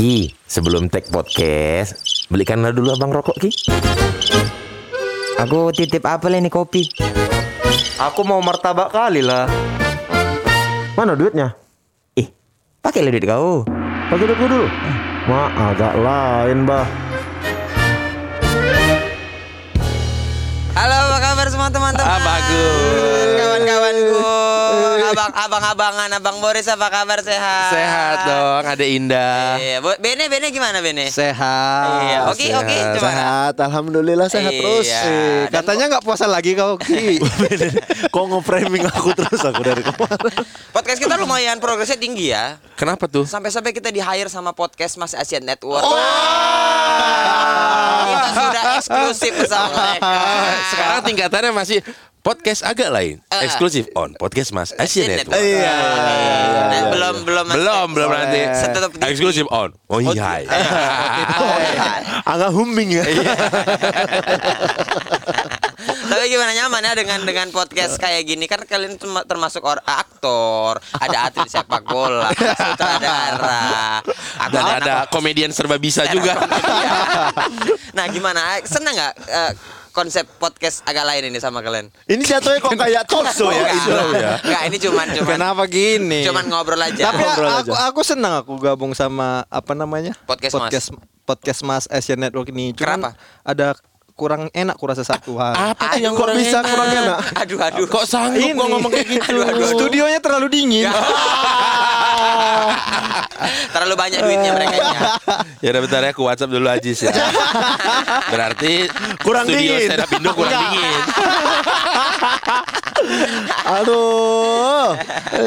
Ki, sebelum tag podcast, belikanlah dulu abang rokok Ki. Aku titip apa ini kopi? Aku mau martabak kali lah. Mana duitnya? Ih, pakai duit kau. Pakai duit dulu. Ma, agak lain, bah. Halo, apa kabar semua teman-teman? Ah, bagus. Kawan-kawanku, abang abang-abangan, abang Boris apa kabar sehat? Sehat dong, ada Indah. Iya, Bene Bene gimana Bene? Sehat. Iya, oke oke coba. Sehat, alhamdulillah sehat Iya. terus. Eh, katanya nggak puasa lagi kau, Ki. Kok nge-framing aku terus aku dari kemarin? Podcast kita lumayan progresnya tinggi ya. Kenapa tuh? Sampai-sampai kita di hire sama podcast Mas Asian Network. Kita sudah eksklusif bersama mereka. Sekarang tingkatannya masih podcast agak lain. Ah. Eksklusif on podcast Mas Asian Network. Iya. Nah, belum belum Belum, belum nanti. Setutup. Eksklusif on. Oh iya. Oh, iya. Agak humming ya. Tapi gimana nyaman ya dengan dengan podcast kayak gini kan kalian terma- termasuk or, aktor, ada atlet sepak bola, sutradara, anak ada komedian serba bisa juga. Nah, gimana? Senang nggak eh, konsep podcast agak lain ini sama kalian? Ini jatuhnya kok kayak talk show ya. Itu ya. enggak, ini cuman cuman Kenapa gini? cuman ngobrol aja. Tapi Ngobrol aku aja. aku senang aku gabung sama apa namanya? Podcast Mas. podcast podcast Mas Asian Network ini. Cuman Kenapa? ada kurang enak kurasa satu hal. Apa tuh yang Kok kurang bisa enak? kurang enak? Aduh, aduh. Kok sanggup gua ngomong kayak gitu? Aduh, aduh, aduh. Studionya terlalu dingin. Terlalu banyak duitnya mereka ya. Ya udah bentar ya, aku WhatsApp dulu Ajis ya. Berarti Kurang studio dingin. stand up Indo kurang dingin. Aduh.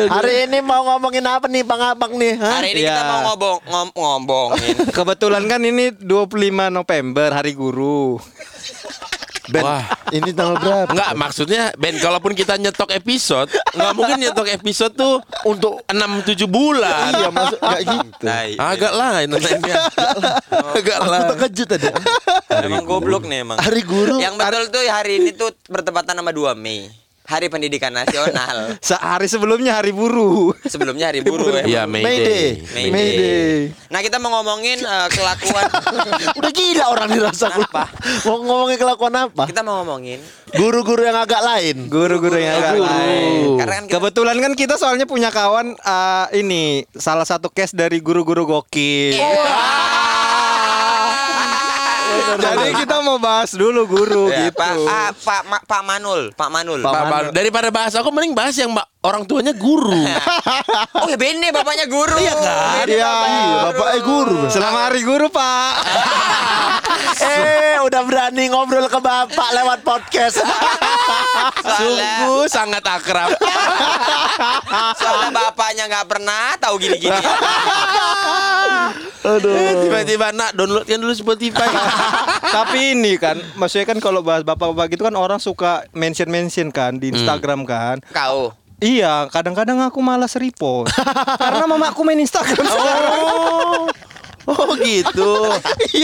Hari ini mau ngomongin apa nih Bang Abang nih? Hah? Hari ini kita Iya. mau ngobong ngom, ngombongin. Kebetulan kan ini 25 November Hari Guru. Ben, Wah. ini tanggal berapa? Enggak, maksudnya Ben kalaupun kita nyetok episode, nggak mungkin nyetok episode tuh untuk 6 7 bulan. Iya, maksud kayak gitu. Tai. Agak lain namanya. Agak Aku lain. terkejut tadi. Emang goblok nih emang. Hari guru. Yang betul tuh hari ini tuh bertepatan sama 2 Mei. Hari Pendidikan Nasional. Sehari sebelumnya Hari Buruh. Sebelumnya hari buruh ya. Iya, Mayday. Mayday. Mayday. Mayday. Nah kita mau ngomongin eh, kelakuan Udah gila orang dirasa apa? Mau ngomongin kelakuan apa? Kita mau ngomongin Guru-guru yang agak lain. Guru-guru yang agak Guru. lain. Karena kan kita- Kebetulan kan kita soalnya punya kawan eh, ini salah satu case dari guru-guru gokil. Jadi kita mau bahas dulu guru Ya, gitu. Pak ah, Pak Ma- Pak Manul, Pak Manul. Pak Pak, daripada bahas aku mending bahas yang mbak orang tuanya guru. Oh ya Bene bapaknya guru. Iya kan? Iya, Iya, bapak eh guru. Selamat hari guru, Pak. eh, udah berani ngobrol ke bapak lewat podcast. Sungguh sangat akrab. Soalnya bapaknya nggak pernah tahu gini-gini. Aduh. Tiba-tiba nak downloadkan dulu Spotify. Tapi ini kan, maksudnya kan kalau bahas bapak-bapak gitu kan orang suka mention-mention kan di Instagram kan. Kau. Iya, kadang-kadang aku malas repost. Karena mamaku main Instagram sekarang. Oh. Oh gitu.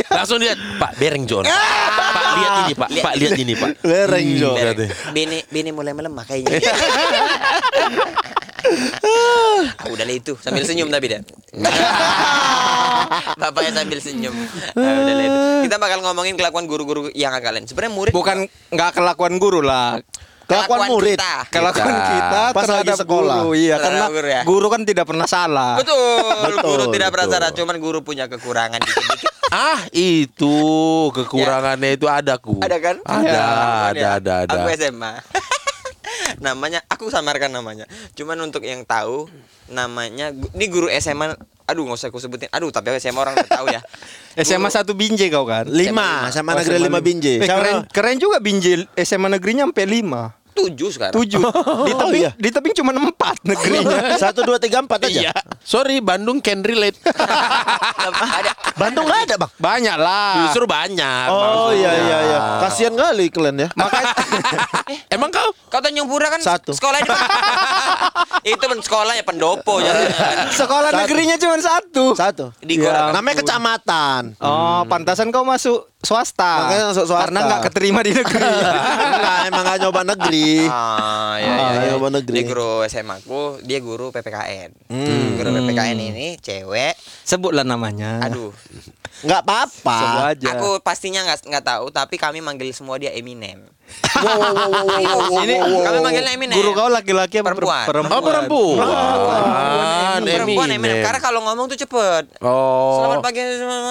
Langsung lihat Pak Bereng John. Pak lihat ini Pak. Pak lihat ini Pak. Lereng Jo. Berarti. Bene Bene mulai melemah kayaknya. Ah, udah lah itu sambil senyum tapi dah. Bapaknya sambil senyum. Ah, udah lah itu. Kita bakal ngomongin kelakuan guru-guru yang agak lain. Sebenarnya murid Bukan nggak kelakuan guru lah. Kelakuan murid. kita. Kelakuan Kita. kita Pas lagi terhadap sekolah. guru. Iya, karena guru ya. guru kan tidak pernah salah. Betul, Betul, guru tidak pernah salah, cuman guru punya kekurangan dikit-dikit. Ah itu kekurangannya itu ada ku. Ada kan? Ada, Ya, ada, ya. ada, ada. Aku SMA. Namanya aku samarkan namanya. Cuman untuk yang tahu namanya ini guru SMA aduh nggak usah aku sebutin. Aduh, tapi SMA orang udah tahu ya. SMA satu Binjai kau kan? Lima sama Oh, negeri SMA lima binje. Eh, keren, keren juga Binjai SMA negerinya sampai lima. Tujuh sekarang. Tujuh. Di tebing, iya. di tebing cuma empat negerinya. Satu dua tiga empat aja. Iya. Sorry Bandung can relate. ada Bandung nggak ada bang. Banyak lah. Justru banyak. Oh iya iya iya. Kasihan kali kalian ya. Makanya Emang kau? Kau Tanjung Pura kan Satu. sekolah di Itu pen sekolah ya pendopo ya. sekolah Satu. negerinya cuma satu. Satu. Di. Gora- Namanya kecamatan. Oh, pantasan kau masuk swasta. Makanya masuk swasta. Karena nggak keterima di negeri. Enggak, emang gak nyoba negeri. Ah, ya, Ah, ya, ya. nyoba negeri. Dia guru SMA aku, dia guru PPKN. Hmm. Guru PPKN ini cewek. Sebutlah namanya. Aduh, Enggak apa-apa. Aku pastinya nggak nggak tahu, tapi kami manggil semua dia Eminem. Wow, wow, wow, wow, wow, wow, Ini wow, wow, kami manggilnya Eminem. Guru kau laki-laki apa Perempuan. perempuan? Oh perempuan. perempuan Eminem. Eminem. Karena kalau ngomong tuh cepet. Oh. Selamat pagi,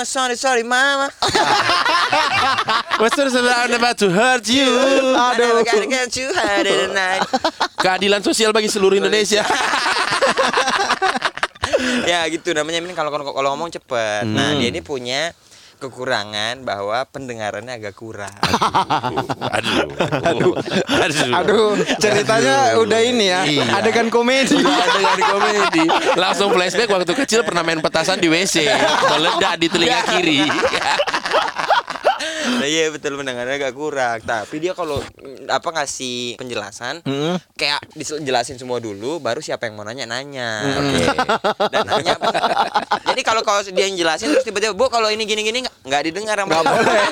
sorry sorry mama. Western I'm about to hurt you. Aduh. Gotta get you high tonight. Keadilan sosial bagi seluruh Indonesia. ya gitu namanya Eminem kalau kalau ngomong cepet. Nah dia ini punya kekurangan bahwa pendengarannya agak kurang. Aduh. Aduh. Aduh. Aduh, ceritanya udah ini ya. Iya. Adegan komedi. Ada dari komedi. Langsung flashback waktu kecil pernah main petasan di WC. Meledak di telinga kiri. Nah, iya betul pendengarannya agak kurang. Tapi dia kalau mm, apa ngasih penjelasan Hmm. kayak dijelasin semua dulu baru siapa yang mau nanya nanya. Hmm. Oke. Dan nanya Jadi kalau kalau dia yang jelasin terus tiba-tiba Bu kalau ini gini gini nggak didengar sama Nggak boleh.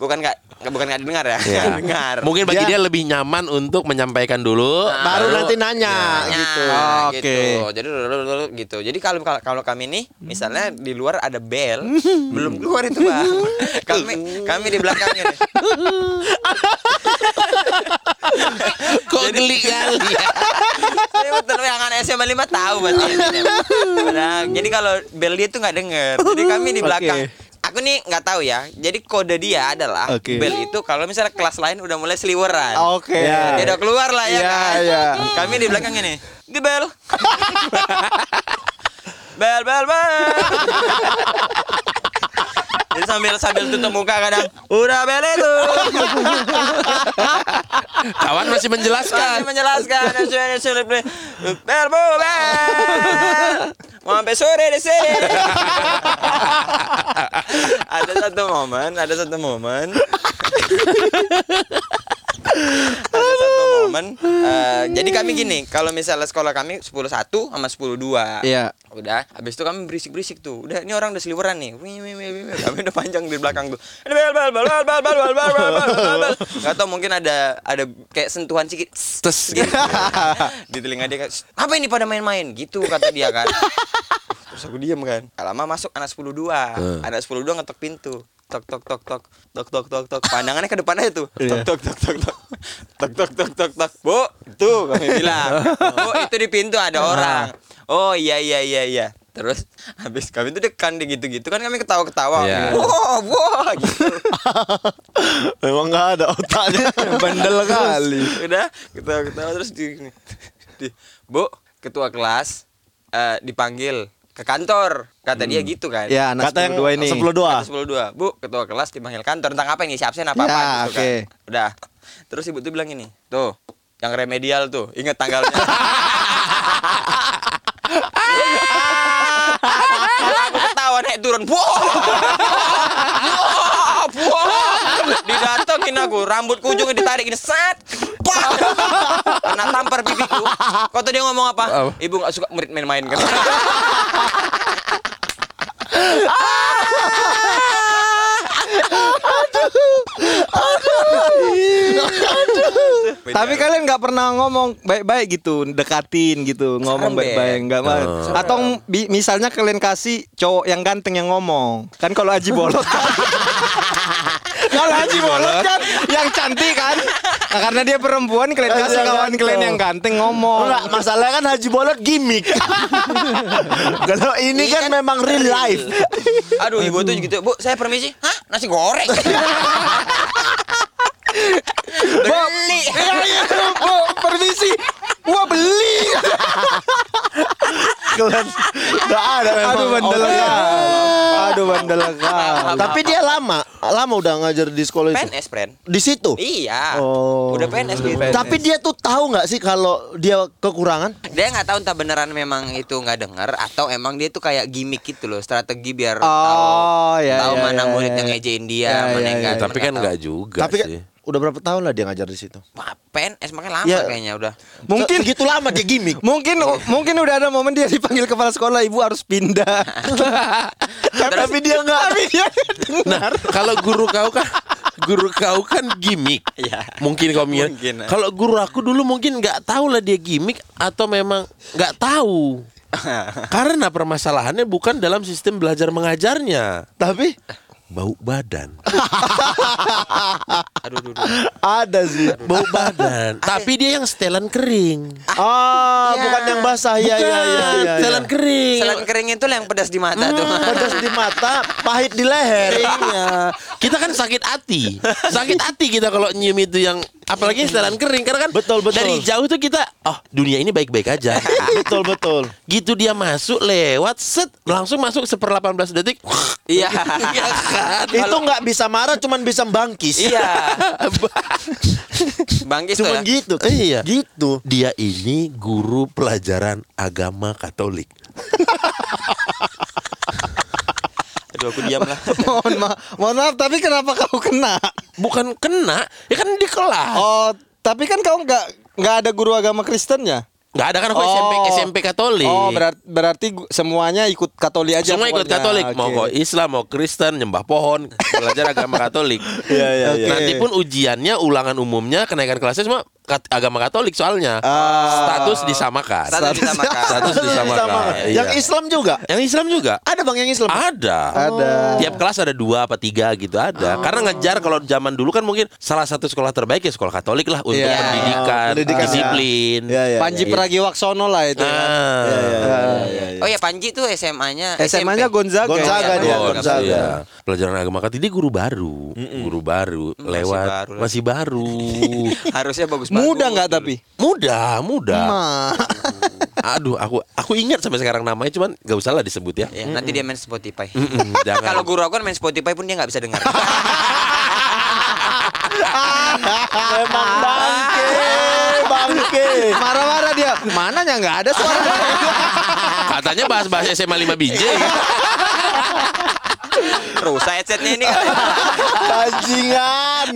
Bukan nggak bukan nggak didengar ya. Ya. Dengar. Mungkin bagi Dia- dia lebih nyaman untuk menyampaikan dulu. Baru nanti nanya Ya, gitu. Oke. gitu. Jadi gitu. Jadi kalau kalau- kalau kami nih misalnya di luar ada bel, belum keluar itu, Bang. kami kami di belakangnya nih. Kok geli kali ya? Ini betul yang anak SMA 5 tahu berarti. ini. Nah, jadi kalau bel dia tuh nggak denger. Jadi kami di belakang. Aku nih nggak tahu ya. Jadi kode dia adalah Oke. bel itu kalau misalnya kelas lain udah mulai seliweran. Oke. Ya. Dia udah keluar lah ya Iya, kan. iya. Kami di belakang ini. Di bel. bel bel bel. Jadi sambil sambil tutup muka kadang udah bel itu. Kawan masih Masih menjelaskan. menjelaskan bel bu bel. Mau sampai sore di sini. ada satu momen, ada satu momen. Momen. eh, jadi kami gini, kalau misalnya sekolah kami 10 1 sama 10 2. Iya. Udah, habis itu kami berisik-berisik tuh. Udah, ini orang udah seliweran nih. Wih, wih, wih, wih. Kami udah panjang di belakang tuh. Ada bel bel bel bel bel bel bel bel bel. Gak tau mungkin ada ada kayak sentuhan sedikit. Tes Gitu. di telinga dia kan, apa ini pada main-main? Gitu kata dia kan. Terus aku diam kan. Gak lama masuk anak 10 2. Anak 10 2 ngetok pintu. Tok tok tok tok tok tok tok tok. Pandangannya ke depan aja tuh. Tok tok tok tok tok. Tok tok tok tok tok. Bu, itu kami bilang. Bu, itu di pintu ada orang. Oh iya iya iya iya. Terus habis kami tuh dekan di gitu-gitu kan kami ketawa-ketawa. Iya. Wah, wah gitu. Memang nggak ada otaknya. Bandel kali. Udah ketawa-ketawa terus di, di Bu, ketua kelas eh, dipanggil ke kantor. Kata dia gitu kan. Ya, anak Kata yang 12 ini. 10 dua. Kata 10 Bu, ketua kelas dipanggil kantor tentang apa ini? Si absen apa apa Ya, gitu kan. oke. Udah. Terus ibu tuh bilang ini, tuh, yang remedial tuh, ingat tanggalnya. aku ketawa naik turun. Didatengin aku, rambut ujungnya ditarik ini set. Pak! Kena tampar pipiku. Kau tuh dia ngomong apa? Apa? Ibu nggak suka murid main-main kan. Tapi kalian nggak pernah ngomong baik-baik gitu, dekatin gitu, ngomong baik-baik nggak mau. Oh. Atau bi- misalnya kalian kasih cowok yang ganteng yang ngomong. Kan kalau Haji Bolot Kalau Haji Bolot kan yang cantik kan. Nah, karena dia perempuan kalian kasih kawan ganteng. kalian yang ganteng ngomong. Enggak, masalahnya kan Haji Bolot gimmick. Kalau ini kan memang real life. Aduh, ibu tuh gitu. Bu, saya permisi. Hah? Nasi goreng. Beli. Iya, iya, permisi. Gua beli. Kalian enggak ada memang. Aduh bandel otaknya. kali. Aduh bandel. Tapi dia lama, lama udah ngajar di sekolah itu. PNS, friend. Di situ. Iya. Oh. Udah PNS gitu. Tapi dia tuh tahu nggak sih kalau dia kekurangan? Dia nggak tahu entah beneran memang itu nggak denger atau emang dia tuh kayak gimmick gitu loh, strategi biar Oh, tahu ya, tahu ya, mana ya, murid ya. yang ngejein dia, Ya, mana ya, yang ya. nggak. Tapi kan tahu. enggak juga Tapi kan sih. Udah berapa tahun lah dia ngajar di situ? Wah, PNS makanya lama Ya. kayaknya udah. Mungkin segitu lama dia gimmick. Mungkin mungkin udah ada momen dia dipanggil kepala sekolah, ibu harus pindah. Tapi dia enggak. Tapi dia Nah, kalau guru kau kan guru kau kan gimmick. Iya. Mungkin kau mikir. Eh. Kalau guru aku dulu mungkin nggak tahu lah dia gimmick atau memang nggak tahu. Karena permasalahannya bukan dalam sistem belajar mengajarnya, Tapi bau badan. Aduh, aduh, aduh. ada sih. Bau badan. Tapi dia yang setelan kering. Ah, Ya. bukan yang basah. Iya, iya, iya, iya. Setelan kering. Selain kering itu lah yang pedas di mata tuh. Pedas di mata, pahit di leher. Iya. Kita kan sakit hati. Sakit hati kita kalau nyium itu yang apalagi setelan kering karena kan Betul, betul. dari jauh tuh kita oh dunia ini baik-baik aja. betul, betul. gitu dia masuk lewat set langsung masuk seper 18 detik. Iya. Iya kan? Itu nggak bisa marah, cuman bisa bangkis. Iya. Bangkis Cuman gitu. Iya. Gitu. Dia ini guru pelajaran agama Katolik. Aduh aku diam lah. mohon maaf, mohon maaf, tapi kenapa kau kena? Bukan kena, ya kan di kelas. Oh, tapi kan kau nggak nggak ada guru agama Kristennya? Nggak ada kan aku Oh. SMP SMP Katolik. Oh, berarti, berarti semuanya ikut Katolik aja. Semua ikut. Katolik, mau Oke. kau Islam, mau Kristen, nyembah pohon, belajar agama Katolik. Iya, iya, iya. Nanti pun ujiannya, ulangan umumnya, kenaikan kelasnya semua agama Katolik soalnya. Ah. Status disamakan. Status disamakan. Status disamakan. Sama. Iya. Yang Islam juga. Yang Islam juga Ada bang yang Islam. ada. Ada. Tiap kelas ada dua apa tiga gitu ada. Karena ngejar kalau zaman dulu kan mungkin salah satu sekolah terbaik ya sekolah Katolik lah untuk Iya. pendidikan, Pendidikan, disiplin. Iya, iya. Panji iya. Pragiwaksono lah itu. ya. Nah, Iya, iya, iya, iya. Oh ya Panji tuh SMA-nya SMA-nya Gonzaga. Gonzaga dia, oh, Gonzaga. Iya. Pelajaran agama Katolik dia guru baru, guru baru lewat baru lah. masih baru. Harusnya bagus Muda nggak tapi? muda, muda. Ma. Aduh, aku aku ingat sampai sekarang namanya cuman gak usah lah disebut ya. Ya, nanti dia main Spotify. Jangan. Kalau guru aku kan main Spotify pun dia nggak bisa dengar. Memang bangke, bangke. Marah-marah dia. Mananya nggak ada suara. Katanya bahas-bahas SMA 5 biji. Rusak headsetnya ini kan. Bajingan.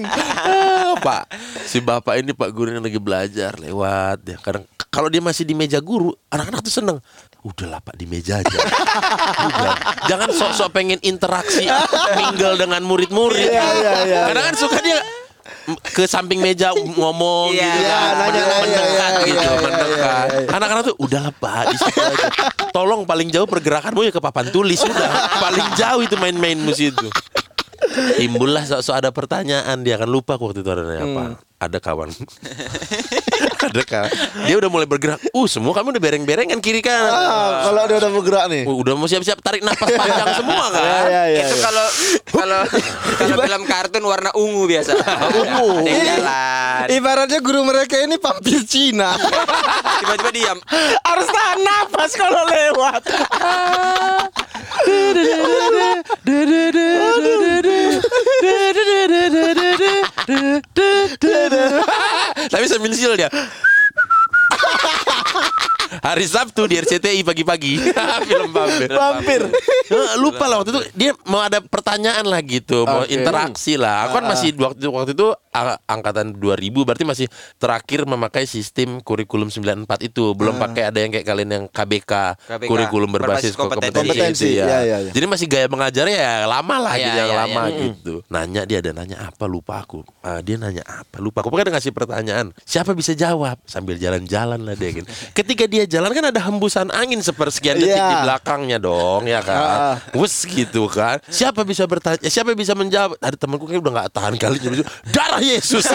Ah, Pak, si bapak ini Pak guru yang lagi belajar lewat ya. Kadang kalau dia masih di meja guru, anak-anak tuh seneng. Udahlah Pak di meja aja. Udah. Jangan sok-sok pengen interaksi mingle dengan murid-murid. Iya, iya, iya, Kadang kan suka dia ke samping meja ngomong Iya, gitu iya, kan. nanya, Men- nanya, mendekat iya, gitu, iya, iya, mendekat. iya, iya. Anak-anak tuh udahlah Pak di situ aja. Tolong paling jauh pergerakanmu ya ke papan tulis udah. Paling jauh itu main-mainmu situ. Timbullah sok-sok ada pertanyaan dia akan lupa waktu itu ada apa. Ada kawan. Ada kawan. Dia udah mulai bergerak. Uh, semua kamu udah bereng-berengan kiri kanan. Ah, kalau dia udah bergerak nih. Uh, udah mau siap-siap tarik napas panjang semua kan. Ya, ya, ya. Itu ya. kalau kalau kalau film kartun warna ungu biasa. Ungu. Yang jalan. Ibaratnya guru mereka ini vampir Cina. Tiba-tiba diam. Harus tahan napas kalau lewat. Tapi sambil siul dia. Hari Sabtu di RCTI pagi-pagi film vampir. Vampir. Eh, Lupa lah waktu itu dia mau ada pertanyaan lah gitu, mau Oke. interaksi lah. Aku kan masih waktu waktu itu angkatan 2000 berarti masih terakhir memakai sistem kurikulum 94 itu. Belum pakai ada yang kayak kalian yang KBK, KBK, kurikulum berbasis berbasis kompetensi. kompetensi, Kompetensi, ya. iya, iya, iya. Jadi masih gaya mengajarnya ya lama lah Iya, gitu yang iya, lama iya. gitu. Nanya dia ada nanya apa lupa aku. Ah, dia nanya apa lupa aku. Pokoknya ngasih pertanyaan. Siapa bisa jawab sambil jalan-jalan lah dia gitu. Ketika dia jalan kan ada hembusan angin sepersekian detik Iya. di belakangnya dong ya kan. Wes gitu kan. Siapa bisa bertanya? Siapa bisa menjawab? Ada temanku kayak udah nggak tahan kali nyuruh darah Yesus.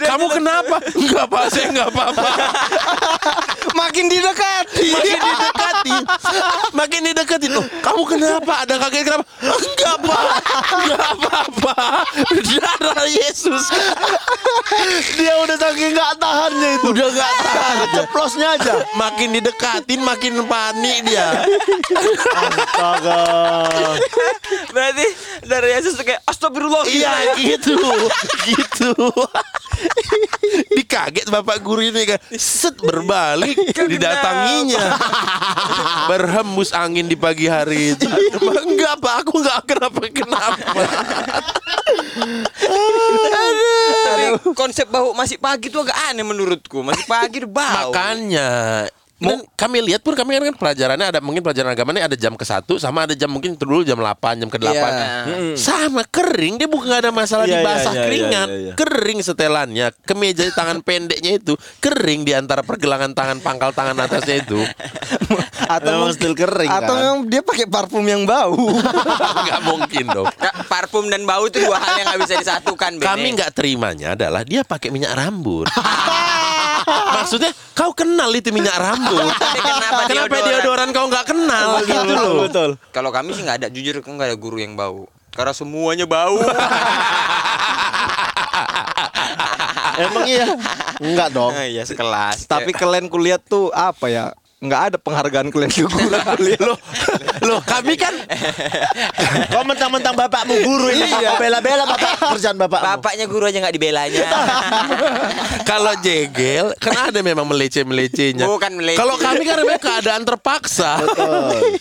Kamu kenapa? Enggak apa, saya enggak apa-apa. Makin didekati. Makin didekatin, makin didekatin. Oh, kamu kenapa? Ada kaget kenapa? Enggak apa, enggak apa-apa. Darah Yesus. Dia udah saking nggak tahannya itu. Udah nggak tahan. Ceplosnya aja. Makin didekatin, makin panik dia. Astaga. Berarti dari Yesus kayak astagfirullah. Iya gitu, gitu. Dikaget bapak guru ini kan, set berbalik didatanginya, berhembus angin di pagi hari itu. Enggak pak, aku enggak kenapa kenapa. Tapi konsep bau masih pagi tuh agak aneh menurutku. Masih pagi udah bau. Makanya dan kami lihat pun kami kan, kan pelajarannya ada mungkin pelajaran agama ini ada jam ke satu sama ada jam mungkin dulu jam 8 jam ke 8 Iya. sama kering dia bukan ada masalah Iya, di iya, basah iya, keringan iya, iya. kering setelannya kemeja tangan pendeknya itu kering di antara pergelangan tangan pangkal tangan atasnya itu atau Memang still kering, atau kan? memang dia pakai parfum yang bau nggak mungkin dong Nggak, parfum dan bau itu dua hal yang nggak bisa disatukan. Bene. kami nggak terimanya adalah dia pakai minyak rambut maksudnya kau kenal itu minyak rambut Tapi kenapa kenapa deodoran? deodoran kau nggak kenal gitu loh Betul. Kalau kami sih nggak ada, jujur nggak ada guru yang bau. Karena semuanya bau. Emang iya? Enggak dong. Iya sekelas. tapi kalian kulihat tuh apa ya nggak ada penghargaan kalian ke guru loh loh kami kan Kau mentang-mentang bapakmu guru ini. Iya. Kau bela-bela bapak kerjaan bapakmu. bapaknya guru aja nggak dibelanya. Kalau jegel kan ada memang melece-melecenya. Bukan melece. Kalau kami kan memang keadaan terpaksa.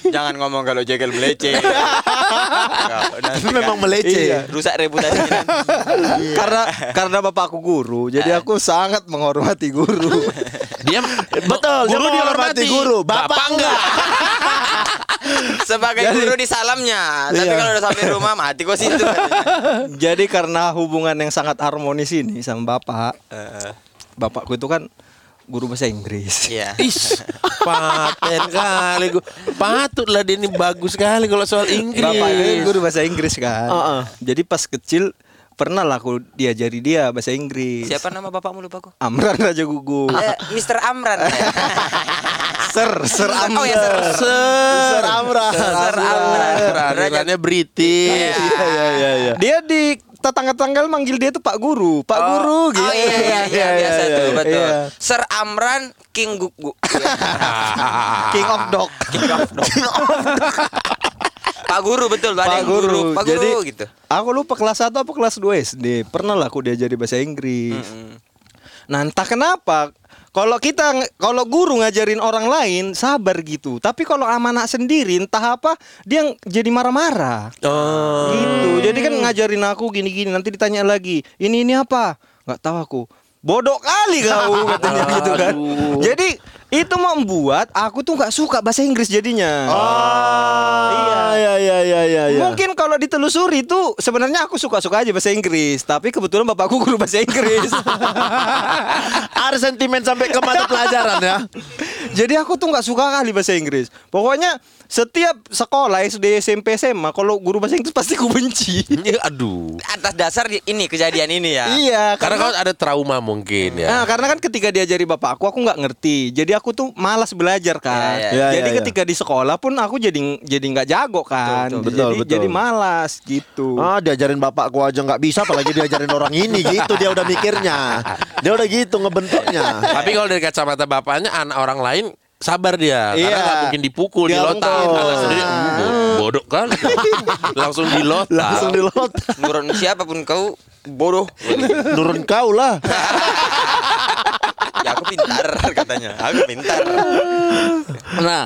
Jangan ngomong kalau jegel melece. Nggak, nanti Itu memang kan melece. Iya. Rusak reputasinya. karena karena bapakku guru jadi aku sangat menghormati guru Dia Betul, guru dia menghormati guru, bapak enggak. Sebagai guru di salamnya. Tapi Iya. kalau udah sampai rumah mati kok situ. jadi karena hubungan yang sangat harmonis ini sama bapak Eh, bapakku itu kan guru bahasa Inggris Iya. Is, paten kali gua. Patutlah dia ini bagus sekali kalau soal Inggris. Bapaknya guru bahasa Inggris kan. Heeh. Jadi pas kecil pernah lah aku diajari dia bahasa Inggris. Siapa nama bapakmu lupa kok? Amran Raja Gugu. Eh, Mr. Amran. Ser, Ser Amran. Oh ya, Ser. Ser Amran. Ser Amran. Peradilannya British. Iya iya iya iya. Dia di tetangga-tetangga manggil dia tuh Pak Guru, Pak Guru gitu. Oh iya iya iya biasa iya, tuh iya. betul. Iya. Sir Amran King Gugu. King of Dog. Pak Guru betul, Pak yang guru, Guru. Pak Jadi Guru gitu. aku lupa kelas 1 apa kelas 2 SD. Pernah lah aku diajari bahasa Inggris. Nah, entah kenapa kalau kita kalau guru ngajarin orang lain sabar gitu. Tapi kalau sama anak sendiri entah apa dia jadi marah-marah. Oh. Gitu. Jadi kan ngajarin aku gini-gini nanti ditanya lagi, "Ini ini apa?" nggak tahu aku. Bodoh kali kau katanya gitu kan. Jadi itu membuat aku tuh nggak suka bahasa Inggris jadinya. Oh, iya iya iya iya iya. iya. Mungkin kalau ditelusuri itu sebenarnya aku suka-suka aja bahasa Inggris, tapi kebetulan bapakku guru bahasa Inggris. ada sentimen sampai ke mata pelajaran ya. Jadi aku tuh nggak suka kali bahasa Inggris. Pokoknya setiap sekolah SD, SMP, SMA kalau guru bahasa Inggris pasti ku benci. Iya, Aduh. Atas dasar ini kejadian ini ya. iya, Karena karena kau ada trauma mungkin ya. Nah, karena kan ketika diajari bapakku aku nggak ngerti. Jadi aku tuh malas belajar kan. Iya, iya. jadi Iya, iya, ketika di sekolah pun aku jadi jadi nggak jago kan. Betul, betul, jadi betul. jadi malas gitu. Ah diajarin bapakku aja nggak bisa apalagi diajarin orang ini gitu dia udah mikirnya. Dia udah gitu ngebentuknya. Tapi kalau dari kacamata bapaknya anak orang lain sabar dia karena Iya. nggak mungkin dipukul Dia dilotak betul. anak sendiri "Hmm, bo- bodoh kan langsung dilotak Langsung dilot. Menurut siapa pun kau bodoh. Nurun kau lah. ya aku pintar katanya. Aku pintar. Nah,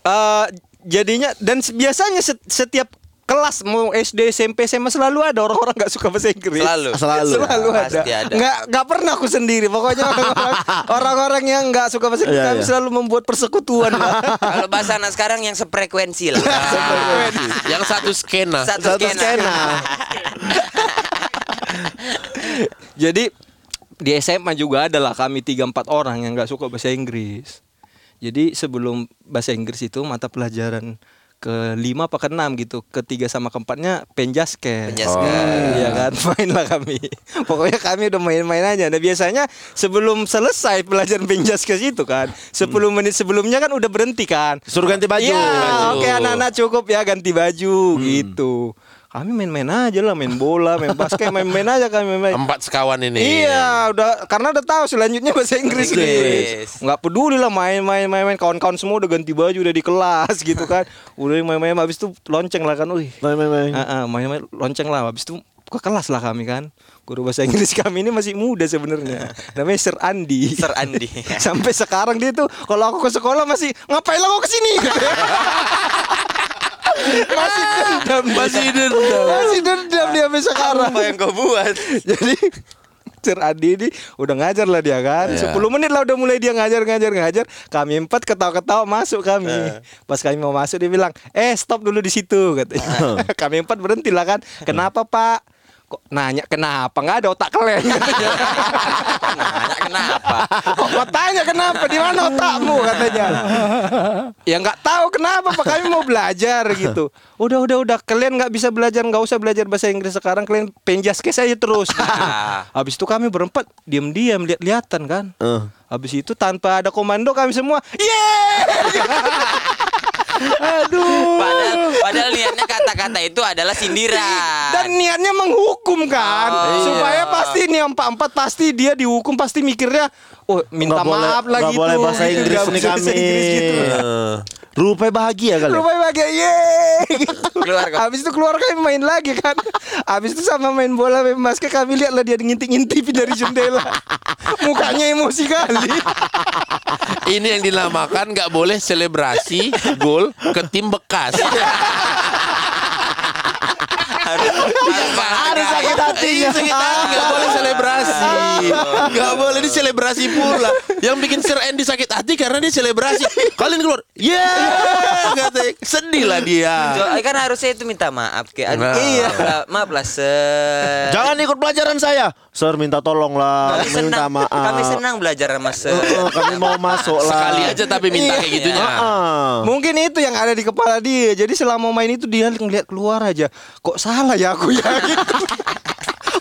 eh jadinya dan biasanya set- setiap kelas mau SD, SMP, SMA selalu ada orang-orang nggak suka bahasa Inggris. Selalu. Selalu. Selalu ada. Pasti ada. Nggak nggak pernah aku sendiri. Pokoknya orang-orang yang nggak suka bahasa Inggris Iya, kami iya. selalu membuat persekutuan. Kalau bahasa anak sekarang yang sefrekuensi lah. Ah, yang satu skena Satu, Satu skena. skena. Jadi di SMA juga ada lah kami tiga empat orang yang nggak suka bahasa Inggris. Jadi sebelum bahasa Inggris itu mata pelajaran kelima apa keenam gitu, ketiga sama keempatnya penjasket. Penjasket. Oh, Iya kan, main lah kami. Pokoknya kami udah main-main aja. Nah biasanya sebelum selesai pelajaran penjasket itu kan, 10 menit sebelumnya kan udah berhenti kan. Suruh ganti baju. Baju. oke anak-anak cukup ya ganti baju gitu. Kami main-main aja lah, main bola, main basket, main-main aja kami main. empat sekawan ini Iya, udah karena udah tahu selanjutnya bahasa Inggris Inggris. Nggak peduli lah main-main main-main kawan-kawan semua udah ganti baju udah di kelas gitu kan. Udah main-main habis itu lonceng lah kan. Wih. Main main main. Ah, ah, main-main lonceng lah habis itu ke kelas lah kami kan. Guru bahasa Inggris kami ini masih muda sebenarnya. Namanya Sir Andi. Sir Andi. Sampai sekarang dia tuh kalau aku ke sekolah masih ngapain lah kau ke sini gitu. Masih dendam Masih dendam. masih dendam dia sampai sekarang Apa yang kau buat? jadi Sir Adi ini udah ngajar lah dia kan. Iya. 10 menit lah udah mulai dia ngajar ngajar ngajar. Kami empat ketawa-ketawa masuk kami. Pas kami mau masuk dia bilang, "Eh, stop dulu di situ," katanya. kami empat berhenti lah kan. Kenapa, Pak? Kok nanya kenapa? Nggak ada otak kalian. Nanya kenapa? Kok tanya kenapa? Di mana otakmu katanya? ya nggak tahu kenapa Pak kami mau belajar gitu. Udah udah udah kalian nggak bisa belajar nggak usah belajar bahasa Inggris sekarang kalian penjas kes aja terus. Gitu. Habis itu kami berempat diam-diam lihat-lihatan kan. Eh. Habis itu tanpa ada komando kami semua, yeah! Aduh. Padahal, padahal niatnya kata-kata itu adalah sindiran. Dan niatnya menghukum kan, Oh, supaya iya. pasti nih empat empat pasti dia dihukum pasti mikirnya, oh minta Nggak boleh- maaf lah nggak gitu. boleh bahasa Inggris Nggak nih kami. Inggris gitu. Rupanya bahagia kali. Rupanya bahagia yeay gitu. Keluar kok. Habis itu keluar kami main lagi kan Habis itu sama main bola main basket kami lihat lah dia ngintip-ngintip dari jendela Mukanya emosi kali Ini yang dinamakan nggak boleh selebrasi gol ke tim bekas. harus Harus sakit. Iya, sakit hati. Nggak boleh selebrasi. Nggak boleh diselebrasi pula. Yang bikin Sir Andy sakit hati karena dia selebrasi. Kalian keluar, yeah, katanya. Sedih lah dia. So, kan harusnya itu minta maaf kayak Nah. iya maaf lah Sir. Jangan ikut pelajaran saya. Sir minta tolong lah, kami minta senang, maaf. kami senang belajar sama Sir. Eh, eh, kami mau masuk lah. Sekali aja tapi minta kayak gitunya. Heeh. Mungkin itu yang ada di kepala dia Jadi selama main itu dia ngeliat keluar aja Kok salah ya aku ya gitu.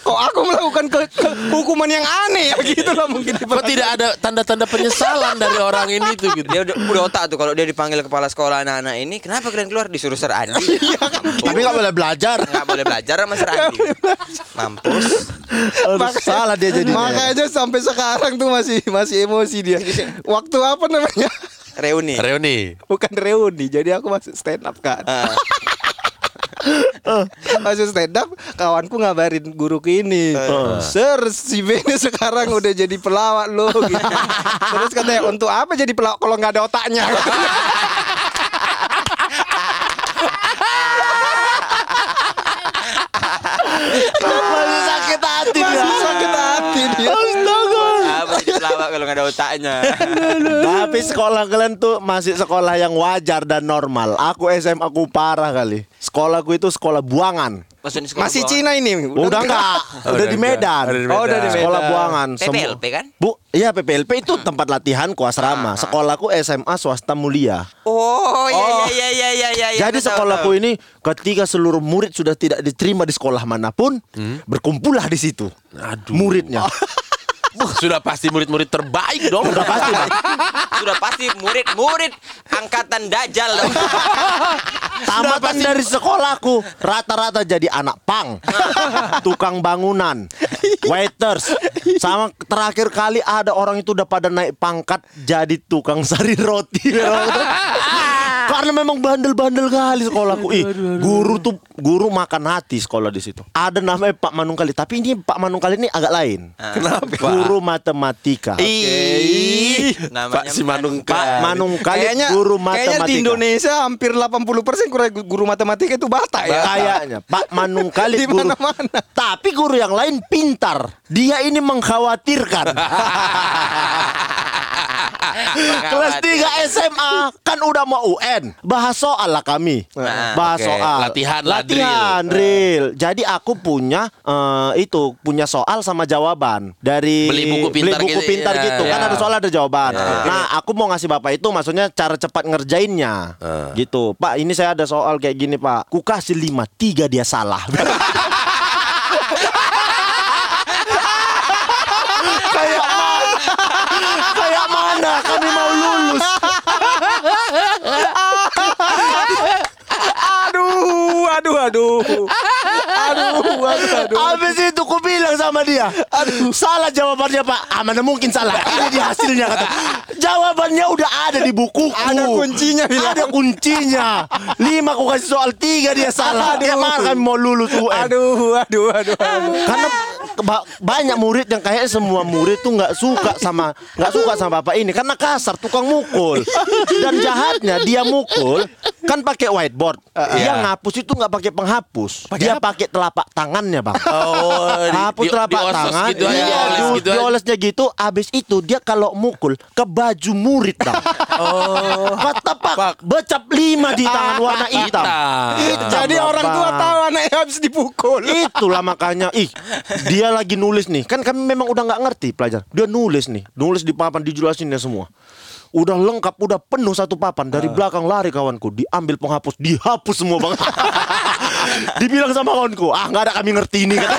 Kok aku melakukan ke, ke- hukuman yang aneh ya gitu lah mungkin Kok tidak ada tanda-tanda penyesalan dari orang ini tuh gitu. Dia udah, udah otak tuh kalau dia dipanggil kepala sekolah anak-anak ini, kenapa kalian keluar disuruh Sir Andi? Tapi nggak boleh belajar. nggak boleh belajar sama Sir Andi. Mampus. Aduh, salah dia jadi. Makanya sampai sekarang tuh masih masih emosi dia Waktu apa namanya Reuni. Reuni. Bukan reuni Jadi aku masuk stand up kan Ah. Masuk stand up Kawanku ngabarin guruku ini Sir si B ini sekarang udah jadi pelawak loh gitu. Terus katanya Untuk apa jadi pelawak kalau nggak ada otaknya Masih sakit hati dia. Masih sakit hati dia pelawak kalau nggak ada otaknya? Tapi sekolah kalian tuh masih sekolah yang wajar dan normal. Aku SMA aku parah kali. Sekolahku itu sekolah buangan. Maksudnya sekolah Masih bawah. Cina ini Udah enggak, Oh, udah udah di enggak. Medan. Udah di Oh, udah di Medan. Sekolah Medan. buangan. Semu- PPLP kan? Bu, iya PPLP itu tempat latihanku asrama. Sekolahku SMA swasta mulia. Oh, iya iya iya iya iya iya. iya, Jadi sekolahku ini ketika seluruh murid sudah tidak diterima di sekolah mana pun, berkumpullah di situ. Aduh. Muridnya. Sudah pasti murid-murid terbaik dong. Udah pasti. Bang. sudah pasti murid-murid angkatan dajal dong. Tamatan dari sekolahku rata-rata jadi anak pang, tukang bangunan, waiters, sama terakhir kali ada orang itu udah pada naik pangkat jadi tukang sari roti. Karena memang bandel-bandel kali sekolahku. Ih, guru tuh guru makan hati sekolah di situ. Ada namanya Pak Manungkali, tapi ini Pak Manungkali ini agak lain. Kenapa? Guru matematika. Ih, Namanya Pak si Manungkal. Pak Manungkali Kayaknya guru Kayaknya matematika. di Indonesia hampir 80% kurang guru matematika itu Batak ya. Kayaknya Pak Manungkali Di guru. mana-mana. Tapi guru yang lain pintar. Dia ini mengkhawatirkan. Kelas 3 SMA kan udah mau UN. Bahas soal lah kami. Nah, Bahas oke. soal. Latihan Latihan, drill. Jadi aku punya eh, itu punya soal sama jawaban dari Beli buku pintar beli buku gitu, pintar ya, gitu. Kan ya. ada soal ada jawaban. Nah, aku mau ngasih Bapak itu maksudnya cara cepat ngerjainnya. Ah. Gitu. Pak, ini saya ada soal kayak gini, Pak. Ku kasih 5, 3 dia salah. kayak mana? kayak mana kami mau lulus? Aduh, aduh, aduh. Aduh, aduh, aduh. Habis itu ku bilang sama dia, aduh salah jawabannya pak. Ah mana mungkin salah. Ini dia hasilnya kata. Jawabannya udah ada di bukuku. Ada kuncinya, bilang. Ada kuncinya. Lima ku kasih soal tiga dia salah. Dia Aduh. mana kami mau lulus UN? Aduh, aduh, aduh, aduh. Karena ba- banyak murid yang kayak semua murid tuh nggak suka sama nggak suka sama bapak ini karena kasar tukang mukul dan jahatnya dia mukul kan pakai whiteboard. dia Iya. ngapus itu nggak pakai penghapus. Pakai dia pakai telapak tangannya, Bang. Oh, di- Hapus di- telapak diosos tangan, gitu aja, iya, dioles di- gitu aja. diolesnya gitu. Abis itu dia kalau mukul ke baju murid, bang. oh, tepak, becap lima di tangan warna hitam. Hitam. Hitam, Jadi orang tua tahu anaknya habis dipukul. Itulah makanya, ih, dia lagi nulis nih. Kan kami memang udah nggak ngerti pelajar. Dia nulis nih, nulis di papan dijelasinnya semua. Udah lengkap, udah penuh satu papan. Dari belakang lari kawanku, diambil penghapus, dihapus semua bang. Dibilang sama kawanku, ah nggak ada kami ngerti ini. Kata.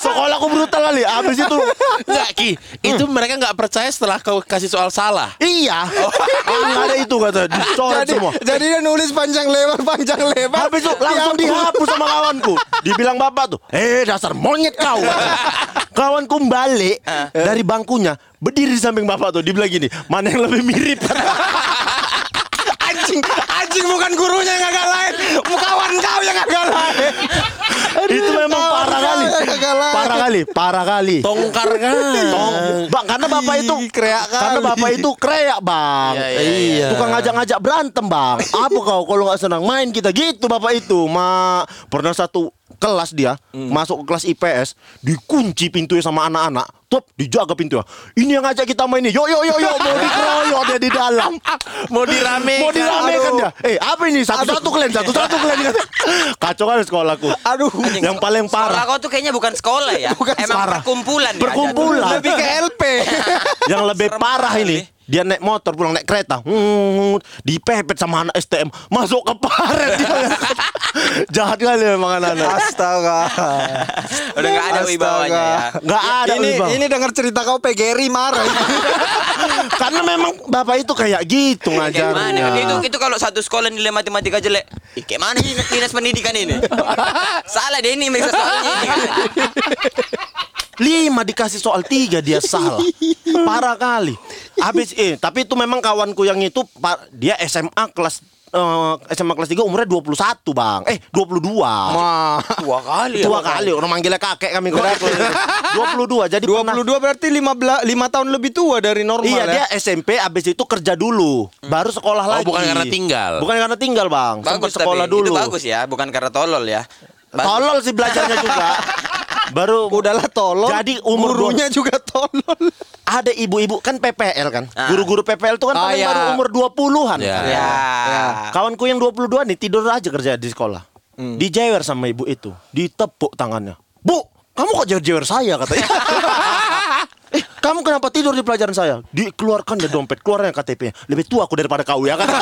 Sekolahku brutal kali. Abis itu, Enggak Ki, itu mereka nggak percaya setelah kau kasih soal salah. iya, nggak ada itu kata. Dicoret Jadi, semua. jadi dia nulis panjang lebar panjang lebar. Habis itu langsung dihapus sama kawanku. Dibilang bapak tuh, eh dasar monyet kau. Kawanku balik dari bangkunya, berdiri di samping bapak tuh, dibilang gini, mana yang lebih mirip? anjing, anjing bukan gurunya yang agak lain, kawan kau yang agak lain. Itu memang parah kali, parah kali, parah kali. Tongkar kan. Tong, bang, karena bapak itu kreak karena kali. bapak itu kreak bang. Iya, iya, iya. Tukang ngajak-ngajak berantem bang. Apa kau kalau nggak senang main kita gitu bapak itu. Ma pernah satu kelas dia masuk ke kelas IPS dikunci pintunya sama anak-anak. Top dijaga pintunya. Ini yang ngajak kita main ini. Yo yo yo yo mau dikeroyok dia di dalam. Mau diramekan. Mau diramekan Aduh. dia. Eh apa ini satu-satu kalian satu-satu kalian. Kacau kan sekolahku. Aduh. Yang paling Sekolah parah. kau tuh kayaknya bukan sekolah ya. Emang parah. perkumpulan. Perkumpulan. Lebih ke LP. yang lebih Serem parah ini dia naik motor pulang naik kereta hmm, dipepet sama anak STM masuk ke paret dia jahat kali memang anak-anak Astaga. Udah nggak ada wibawanya ya. nggak ada ini wibawa. ini dengar cerita kau PGRI marah. karena memang bapak itu kayak gitu Kayak mana? ngajarnya Itu itu kalau satu sekolah nilai matematika jelek. Kayak mana dinas pendidikan ini? Salah deh ini mereka soalnya. Lima dikasih soal tiga dia salah parah kali habis eh tapi itu memang kawanku yang itu dia SMA kelas eh, SMA kelas 3 umurnya 21 bang eh 22 Mah. Dua kali. tua kali orang manggilnya kakek kami kok 22 jadi pernah 22 berarti 15 5 tahun lebih tua dari normal Iya ya. dia SMP abis itu kerja dulu baru sekolah Oh, lagi bukan karena tinggal. bukan karena tinggal bang Bagus Sempat sekolah tapi dulu itu bagus ya, bukan karena tolol ya. Bagus. tolol sih belajarnya juga baru Udahlah tolong. Jadi umur gurunya juga tolol. ada ibu-ibu kan PPL kan Ah. guru-guru PPL itu kan Ah, paling iya. baru umur 20-an Ya. Ya. kawanku yang 22 nih tidur aja kerja di sekolah Hmm. dijewer sama ibu itu ditepuk tangannya bu kamu kok jewer-jewer saya katanya Eh, kamu kenapa tidur di pelajaran saya? Dikeluarkan deh dompet, keluarnya KTP-nya. Lebih tua aku daripada kau ya kan?